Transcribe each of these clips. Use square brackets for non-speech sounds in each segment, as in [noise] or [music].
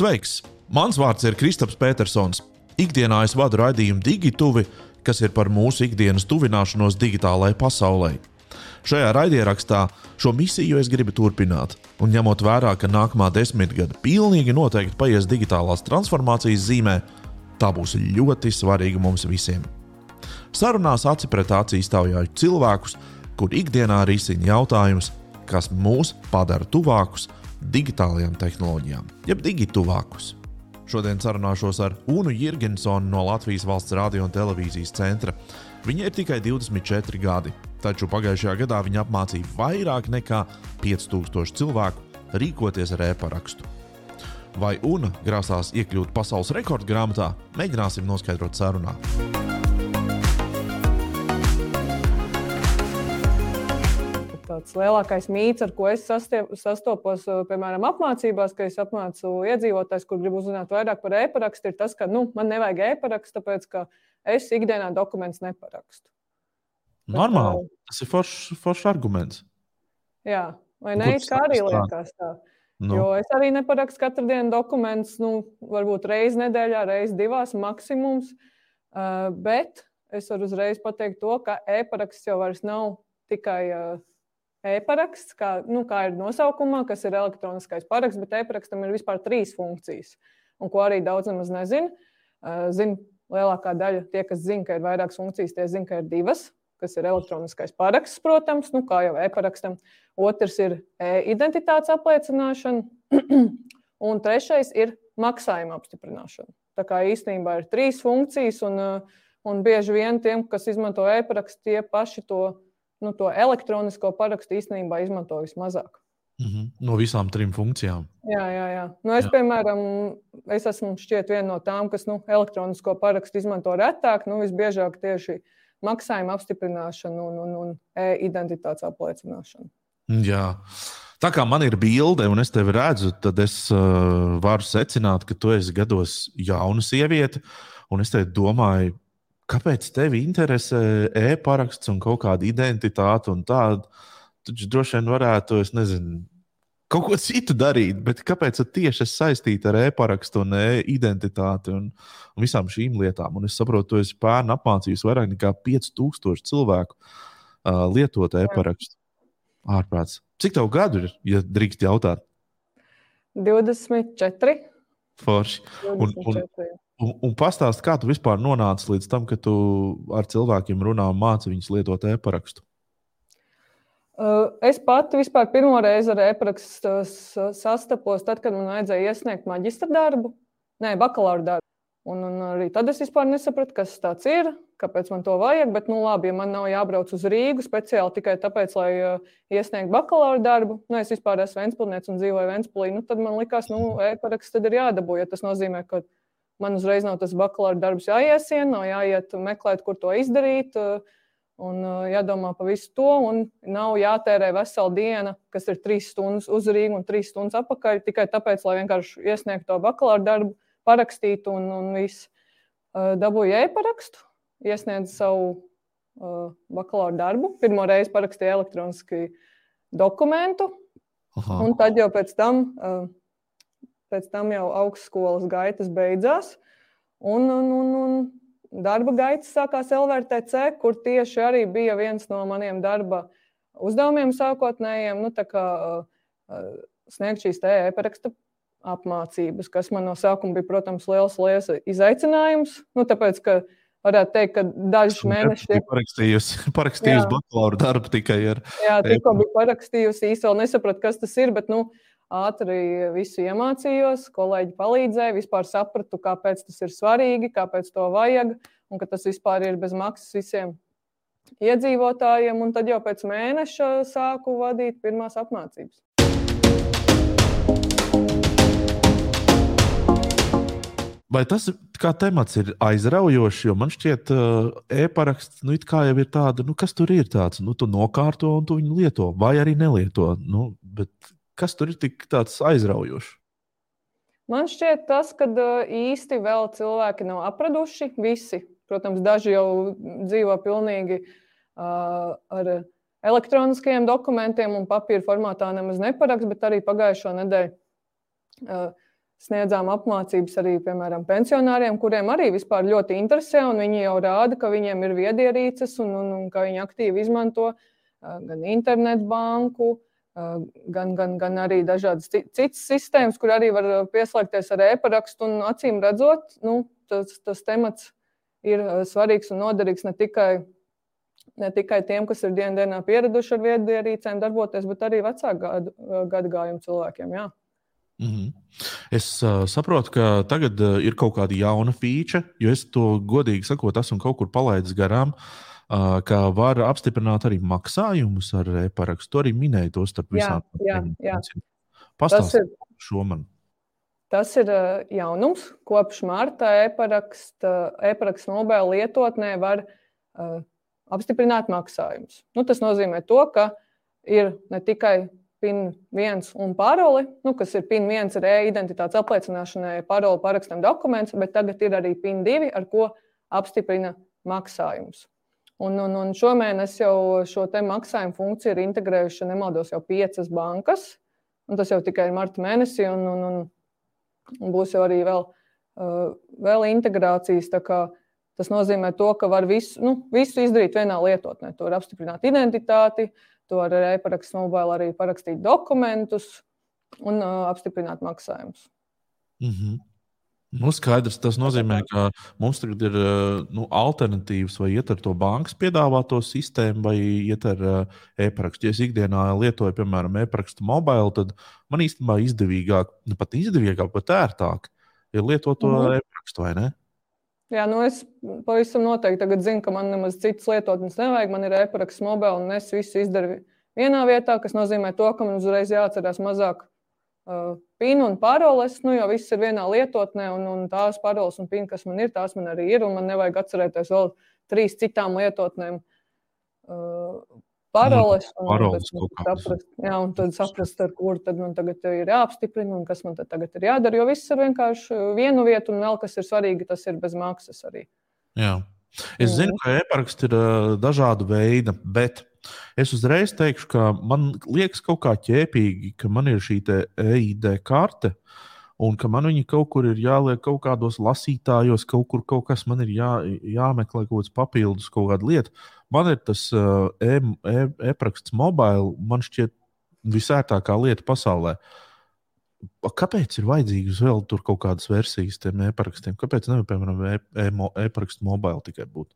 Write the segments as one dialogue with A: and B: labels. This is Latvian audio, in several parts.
A: Sveiks! Mans vārds ir Kristaps Petersons. Ikdienā es vadu raidījumu Digituvi, kas ir par mūsu ikdienas tuvināšanos digitālajai pasaulē. Šajā raidierakstā šo misiju es gribu turpināt, un ņemot vērā, ka nākamā desmitgade pilnīgi noteikti paies digitālās transformācijas zīmē, tā būs ļoti svarīga mums visiem. Sarunās aci pret acī stāvjāju cilvēkus, kur ikdienā risina jautājumus, kas mūs padara tuvākus digitālajām tehnoloģijām, jeb digituvākus. Šodien sarunāšos ar Unu Jirgensonu no Latvijas valsts radio un televīzijas centra. Viņai ir tikai 24 gadi, taču pagājušajā gadā viņa apmācīja vairāk nekā 5000 cilvēku rīkoties ar e-parakstu. Vai UNA grasās iekļūt pasaules rekordgrāmatā, mēģināsim noskaidrot sarunā.
B: Tāds lielākais mīts, ar ko es sastopos, piemēram, apmācībās, ka es apmācu iedzīvotājus, kur gribu uzzināt vairāk par e-parakstu, ir tas, ka nu, man nevajag e-parakstu, tāpēc ka es ikdienā dokumentus neparakstu.
A: Normāli. Tas ir foršs forš arguments.
B: Jā, vai ne? Kā arī liekas tā. Nu. Jo es arī neparakstu katru dienu dokumentus, nu, varbūt reizes nedēļā, reizes divās maksimums. Uh, bet es varu uzreiz pateikt to, ka e-paraksts jau vairs nav tikai uh, e-paraksts, kā, nu, kā ir nosaukumā, kas ir elektroniskais paraksts, bet e-parakstam ir vispār trīs funkcijas, un ko arī daudz nemaz nezina. Zin, lielākā daļa tie, kas zina, ka ir vairākas funkcijas, tie zina, ka ir divas kas ir elektroniskais paraksts, protams, nu, kā jau e-parakstam. Otrs ir e-identitātes apliecināšana, [clears throat] un trešais ir maksājuma apstiprināšana. Tā kā īstenībā ir trīs funkcijas, un, un bieži vien tiem, kas izmanto e-parakstu, tie paši to, nu, to elektronisko parakstu īstenībā izmanto vismazāk.
A: Mm -hmm. No visām trim funkcijām.
B: Jā, jā, jā. Nu, es, jā. piemēram, es esmu viena no tām, kas nu, elektronisko parakstu izmanto retāk, nu, visbiežāk tieši maksājuma apstiprināšanu un, un, un e-identitātes apliecināšanu.
A: Jā. Tā kā man ir bilde, un es tevi redzu, tad es uh, varu secināt, ka tu esi gados jauna sieviete. Un es domāju, kāpēc tevi interesē e-paraksts un kaut kāda identitāte un tāda. Taču droši vien varētu, es nezinu, kaut ko citu darīt, bet kāpēc tieši es saistītu ar e-parakstu un e-identitāti un, un visām šīm lietām? Un es saprotu, tu esi pērn apmācījis vairāk nekā 5000 cilvēku uh, lietot e-parakstu. Ārprāts. Cik tev gadu ir, ja drīkst jautāt?
B: 24.
A: Forši. 24. Un, un, un, un pastāst, kā tu vispār nonāci līdz tam, ka tu ar cilvēkiem runā un māci viņus lietot e-parakstu?
B: Uh, es pati vispār pirmo reizi ar e-parakstu sastapos, tad, kad man vajadzēja iesniegt maģistra darbu, nē, bakalaura darbu. Un, un arī tad es vispār nesapratu, kas tas ir, kāpēc man to vajag. Bet, nu, labi, ja man nav jābrauc uz Rīgu speciāli tikai tāpēc, lai uh, iesniegtu bakalaura darbu, nu, es vispār esmu Vēnspilsnieks un dzīvoju Vēnspilī, nu, tad man likās, nu, e-paraksts ir jādabū. Ja tas nozīmē, ka man uzreiz nav tas bakalaura darbs jāiesien, nav jāiet meklēt, kur to izdarīt. Uh, Un uh, jādomā par visu to, un nav jātērē vesela diena, kas ir trīs stundas uz Rīgas un trīs stundas atpakaļ, tikai tāpēc, lai vienkārši iesniegtu to bakalaura darbu, parakstītu un, un viss. Uh, dabūju e-parakstu, iesniedzu savu uh, bakalaura darbu. Pirmo reizi parakstīju elektroniski dokumentu, Aha. un tad jau pēc tam, uh, pēc tam jau augstskolas gaitas beidzās. Un, un, un, un darba gaitas sākās LVRTC, kur tieši arī bija viens no maniem darba uzdevumiem sākotnējiem, nu, kā, uh, sniegt šīs e-paraksta apmācības, kas man no sākuma bija, protams, liels, liels izaicinājums. Nu, tāpēc, ka varētu teikt, ka dažus mēnešus
A: ir parakstījusi, parakstījusi bakalaura darbu tikai ar.
B: Jā, tikko bija parakstījusi, vēl nesapratu, kas tas ir, bet, nu, ātri visu iemācījos, kolēģi palīdzēja, vispār sapratu, kāpēc tas ir svarīgi, kāpēc to vajag, un ka tas vispār ir bez maksas visiem iedzīvotājiem. Un tad jau pēc mēneša sāku vadīt pirmās apmācības.
A: Vai tas kā temats ir aizraujošs? Jo man šķiet, ka e-paraksts nu, jau ir tāda, nu, kas tur ir tāds, nu, tu nokārto un tu viņu lieto, vai arī nelieto. Nu, bet Kas tur ir tik aizraujošs?
B: Man šķiet, tas, ka īsti vēl cilvēki nav apraduši. Visi, protams, daži jau dzīvo pilnīgi uh, ar elektroniskajiem dokumentiem un papīra formātā nemaz neparaks, bet arī pagājušo nedēļu uh, sniedzām apmācības arī, piemēram, pensionāriem, kuriem arī vispār ļoti interesē, un viņi jau rāda, ka viņiem ir viedierīces un, un, un ka viņi aktīvi izmanto gan internetbanku, gan, gan, gan arī dažādas citas sistēmas, kur arī var pieslēgties ar e-parakstu. Acīm redzot, nu, tas, tas temats ir svarīgs un noderīgs ne tikai, ne tikai tiem, kas ir dienas dienā pieraduši ar viedierīcēm darboties, bet arī vecāku gadu, gadu gājumu cilvēkiem. Jā.
A: Mm -hmm. Es uh, saprotu, ka tagad uh, ir kaut kāda jauna feature, jo es to godīgi sakot, esmu kaut kur palaidis garām, uh, ka var apstiprināt arī maksājumus ar e-parakstu. Arī minēju to starp visām.
B: Jā.
A: Pastāstiet šo man.
B: Tas ir jaunums. Kopš marta e-paraksta e mobila lietotnē var uh, apstiprināt maksājumus. Nu, tas nozīmē to, ka ir ne tikai PIN 1 un paroli, nu, kas ir PIN 1 ar e-identitātes apliecināšanai, paroli parakstam dokuments, bet tagad ir arī PIN 2, ar ko apstiprina maksājumus. Un, un, un šomēnes jau šo maksājumu funkciju ir integrējuši, nemaldos, jau piecas bankas. Tas jau tikai ir marta mēnesī, un, un, un, būs jau arī vēl, uh, vēl integrācijas. Tas nozīmē, to, ka var visu, nu, visu izdarīt vienā lietotnē. To var apstiprināt identitāti, To ar e-parakstu mobili arī parakstīt dokumentus un uh, apstiprināt maksājumus.
A: Mm -hmm. Nu, skaidrs, tas nozīmē, ka mums tagad ir nu, alternatīvas, vai iet ar to bankas piedāvāto sistēmu, vai iet ar e-parakstu. Ja es ikdienā lietoju, piemēram, e-parakstu mobili, tad man īstenībā izdevīgāk, ne pat izdevīgāk, bet ērtāk ir lietot to -hmm. e-parakstu, vai ne?
B: Jā, nu es pavisam noteikti zinu, ka man nemaz citas lietotnes nevajag. Man ir e-paraksts mobila, un es visu izdaru vienā vietā, kas nozīmē to, ka man uzreiz jāatcerās mazāk uh, pinu un paroles. Nu, jo viss ir vienā lietotnē, un, un tās paroles un pinu, kas man ir, tās man arī ir. Un man nevajag atcerēties vēl trīs citām lietotnēm. Uh, paroles. Un,
A: paroles
B: saprast, jā, un tad saprast, ar kuru tad man tagad ir jāapstiprina un kas man tagad ir jādara. Jo viss ir vienkārši vienu vietu, un vēl kas ir svarīgi, tas ir bez maksas arī.
A: Jā. Es zinu, ka e-paraksts ir uh, dažāda veida, bet es uzreiz teikšu, ka man liekas kaut kā ķēpīgi, ka man ir šī EID karte. Un ka man viņa kaut kur ir jāliek kaut kādos lasītājos, kaut kur kaut kas man ir jā, jāmeklē, kaut kāds papildus, kaut kāda lieta. Man ir tas e-paraksts e, e mobile, man šķiet visērtākā lieta pasaulē. Kāpēc ir vajadzīgas vēl tur kaut kādas versijas tiem e-parakstiem? Kāpēc nevar, piemēram, e-parakstu mobile tikai būt?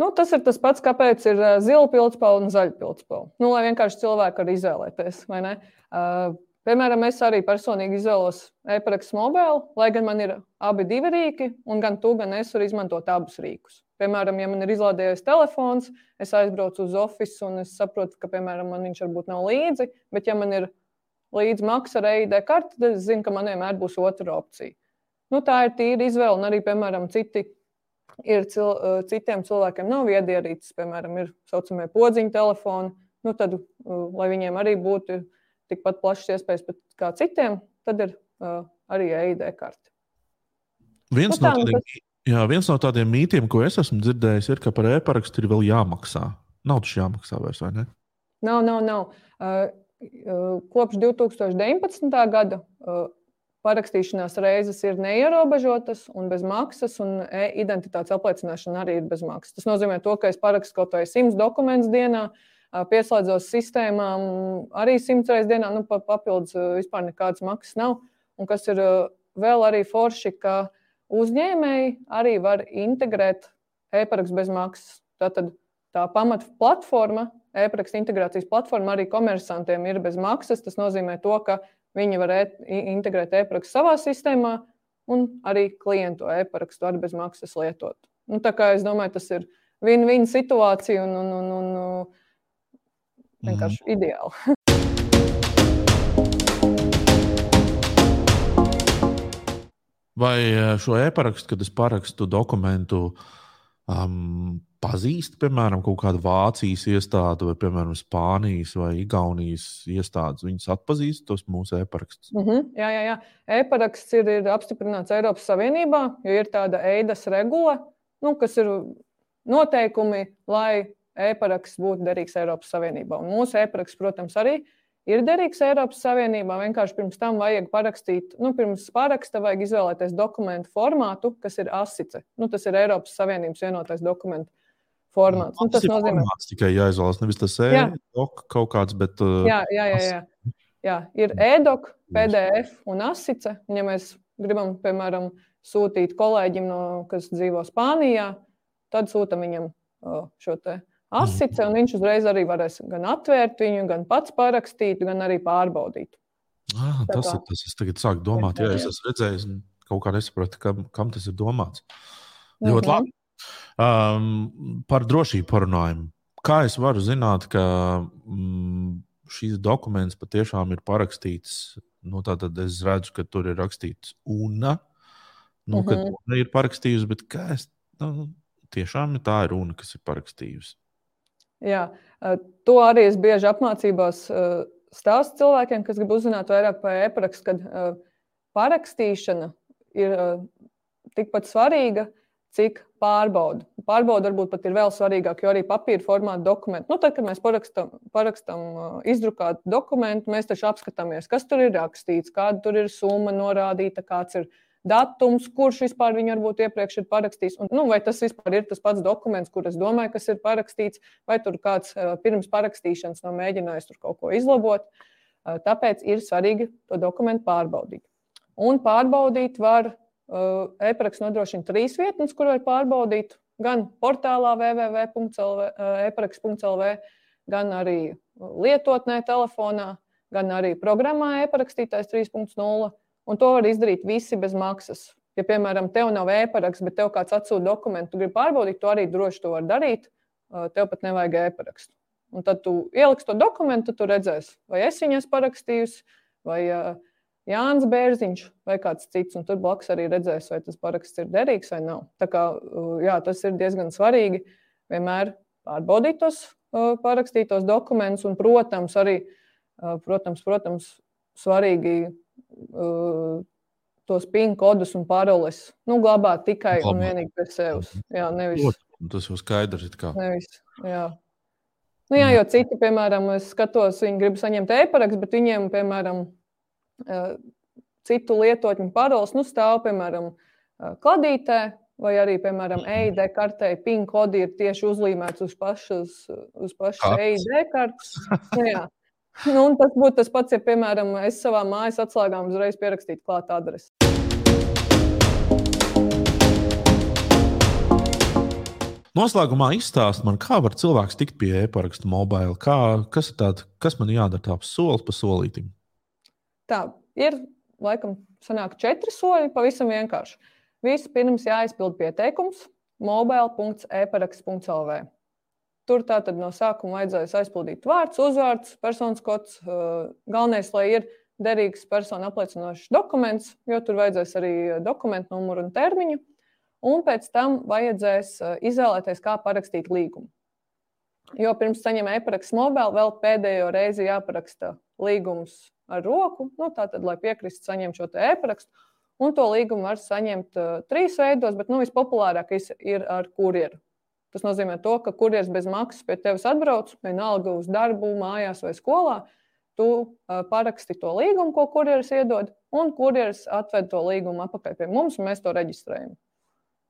B: Nu, tas ir tas pats, kāpēc ir zila pildspēle un zaļa pildspēle. Nu, lai vienkārši cilvēki var izvēlēties. Uh, piemēram, es arī personīgi izvēlos e-parakstu mobile, lai gan man ir abi divi rīki, un gan tu, gan es varu izmantot abus rīkus. Piemēram, ja man ir izlādējies telefons, es aizbraucu uz oficiālu un es saprotu, ka, piemēram, man viņš varbūt nav līdzi, bet, ja man ir līdzi maksa ar EID karti, tad es zinu, ka man vienmēr būs otra opcija. Nu, tā ir tīra izvēle, un arī, piemēram, citi, ir cil, citiem cilvēkiem nav viedierīces, piemēram, ir tā saucamie podziņu telefoni. Nu, tad, lai viņiem arī būtu tikpat plašas iespējas kā citiem, tad ir uh, arī EID karte.
A: Viens nu, tā, no tādiem tas... Jā, viens no tādiem mītiem, ko es esmu dzirdējis, ir, ka par e-parakstu ir vēl jāmaksā. Nav tas jāmaksā vairs, vai ne?
B: Nav, nav, nav. Uh, kopš 2019. gada parakstīšanās reizes ir neierobežotas un bez maksas, un e-identitātes apliecināšana arī ir bez maksas. Tas nozīmē, to, ka es parakstu kaut vai 100 dokumentus dienā, pieslēdzos sistēmām arī 100 reizes dienā, nu, papildus vispār nekādas maksas nav. Un kas ir vēl arī forši, ka Uzņēmēji arī var integrēt e-parakstu bez maksas. Tātad tā pamata platforma, e-parakstu integrācijas platforma arī komersantiem ir bez maksas. Tas nozīmē, to, ka viņi var e integrēt e-parakstu savā sistēmā un arī klientu e-parakstu arī bez maksas lietot. Nu, tā kā es domāju, tas ir win-win situācija un, un, un, un vienkārši mm. ideāli. [laughs]
A: Vai eh, šo e-parakstu, kad es parakstu dokumentu, um, pazīst, piemēram, kaut kāda Vācijas iestāde, vai, piemēram, Spānijas vai Igaunijas iestādes. Viņas atpazīst tos mūsu e-parakstus.
B: Mm -hmm. Jā, jā, jā. E-paraksts ir, ir apstiprināts Eiropas Savienībā, jo ir tāda eidas regula, nu, kas ir noteikumi, lai e-paraksts būtu derīgs Eiropas Savienībā. Un mūsu e-paraksts, protams, arī ir derīgs Eiropas Savienībā. Vienkārši pirms tam vajag parakstīt, nu, pirms paraksta vajag izvēlēties dokumentu formātu, kas ir asice. Nu, tas ir Eiropas Savienības vienotais dokumentu formāts. Nu,
A: tas, tas nozīmē, ka tikai jāizvēlas nevis tas e-doc kaut kāds, bet. Uh,
B: jā, jā, jā. jā. jā ir e-doc, PDF un asice. Un, ja mēs gribam, piemēram, sūtīt kolēģim, no, kas dzīvo Spānijā, tad sūtam viņam uh, šo te asice, un viņš uzreiz arī varēs gan atvērt viņu, gan pats parakstīt, gan arī pārbaudīt.
A: Ah, tas ir tas, kas tagad sāk domāt. Jā, jā, es esmu redzējis, un kaut kā nesapratu, kam, kam tas ir domāts. Ļoti mm -hmm. labi. Um, par drošību parunājumu. Kā es varu zināt, ka mm, šīs dokuments patiešām ir parakstīts? Nu, tad es redzu, ka tur ir rakstīts UNA. Nu, mm -hmm. Kad mhm. Ir parakstījusi, bet kā es nu, tiešām tā ir UNA, kas ir parakstījusi?
B: Jā, to arī es bieži apmācībās stāstu cilvēkiem, kas grib uzzināt vairāk par e-parakstu, kad parakstīšana ir tikpat svarīga, cik pārbauda. Pārbauda varbūt pat ir vēl svarīgāk, jo arī papīra formāta dokumenti. Nu, tad, kad mēs parakstam, parakstam izdrukātu dokumentu, mēs taču apskatāmies, kas tur ir rakstīts, kāda tur ir summa norādīta, kāds ir datums, kurš vispār viņu varbūt iepriekš ir parakstījis. Un, nu, vai tas vispār ir tas pats dokuments, kur es domāju, kas ir parakstīts, vai tur kāds pirms parakstīšanas nav mēģinājis tur kaut ko izlabot. Tāpēc ir svarīgi to dokumentu pārbaudīt. Un pārbaudīt var e-paraksts nodrošina trīs vietnes, kur var pārbaudīt. Gan portālā www.eparaksts.lv, gan arī lietotnē, telefonā, gan arī programmā e-parakstītājs 3.0 Un to var izdarīt visi bez maksas. Ja, piemēram, tev nav e-paraksts, bet tev kāds atsūta dokumentu, tu gribi pārbaudīt, to arī droši to var darīt. Tev pat nevajag e-parakstu. Un tad tu ieliksi to dokumentu, tu redzēsi, vai es viņu esmu parakstījusi, vai Jānis Bērziņš, vai kāds cits. Un tur blakus arī redzēs, vai tas paraksts ir derīgs vai nav. Tā kā, jā, tas ir diezgan svarīgi vienmēr pārbaudīt tos parakstītos dokumentus, un, protams, arī protams, protams, svarīgi uh, tos PIN kodus un paroles nu, glabāt tikai Glabā. un vienīgi pie sevis. Jā, nevis.
A: Tas jau skaidrs.
B: Nevis, jā. Nu, jā, jo citi, piemēram, es skatos, viņi grib saņemt e-parakstu, bet viņiem, piemēram, citu lietotņu paroles nu, stāv, piemēram, kladītē, vai arī, piemēram, EID kartē PIN kodi ir tieši uzlīmēts uz pašas, uz pašas EID kartes. Nu. Nu, tas būtu tas pats, ja, piemēram, es savā mājas atslēgām uzreiz pierakstītu klāt adresi.
A: Noslēgumā izstāst man, kā var cilvēks tikt pie e-parakstu mobila. Kas, tād, kas man jādara tāds solis pa solītim?
B: Tā ir laikam sanāk četri soļi, pavisam vienkārši. Vispirms jāizpild pieteikums mobile.e-paraksts.lv. Tur tātad no sākuma vajadzēs aizpildīt vārds, uzvārds, personas kods. Galvenais, lai ir derīgs personu apliecinošs dokuments, jo tur vajadzēs arī dokumentu numuru un termiņu. Un pēc tam vajadzēs izvēlēties, kā parakstīt līgumu. Jo pirms saņem e-parakstu mobili, vēl pēdējo reizi jāparaksta līgums ar roku, nu, tātad, lai piekristu saņemt šo e-parakstu. Un to līgumu var saņemt uh, trīs veidos, bet nu, vispopulārākais ir ar kurjeru. Tas nozīmē, to, ka kurjeris bez maksas pie tevis atbrauc, vienalga uz darbu, mājās vai skolā. Tu uh, paraksti to līgumu, ko kurjeris iedod, un kurjeris atved to līgumu atpakaļ pie mums, un mēs to reģistrējam.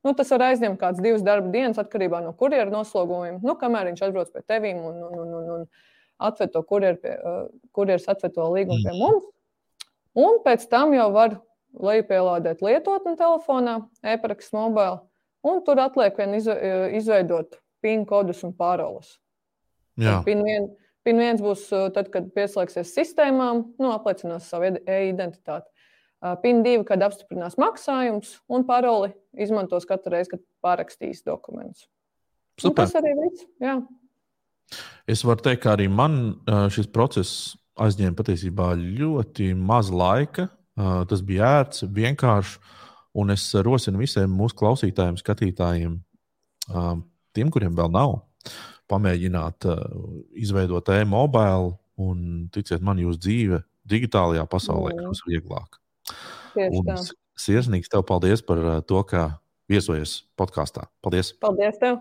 B: Nu, tas var aizņemt kaut kādas divas darba dienas, atkarībā no kurjeru noslogojuma. Nu, kamēr viņš atbrauc pie tevis un, un, un, un, un atved to kurjeru, pie, uh, kurjeris atved to līgumu pie mums. Un pēc tam jau var lejupielādēt lietotni telefonā, e-parakstu mobili Un tur atliek vien izveidot PIN kodus un paroles. PIN, vien, PIN viens būs tad, kad pieslēgsies sistēmām, nu, apliecinās savu e-identitāti. PIN divi, kad apstiprinās maksājums, un paroli izmantos katru reizi, kad pārakstīs dokumentus. Tas arī viss. Jā.
A: Es varu teikt, ka arī man šis process aizņēma patiesībā ļoti maz laika. Tas bija ērts, vienkārši Un es rosinu visiem mūsu klausītājiem, skatītājiem, tiem, kuriem vēl nav, pamēģināt izveidot e-mobile un, ticiet man, jūsu dzīve digitālajā pasaulē kļūs vieglāk. Sirsnīgs tev paldies par to, ka viesojies podkāstā. Paldies!
B: Paldies tev!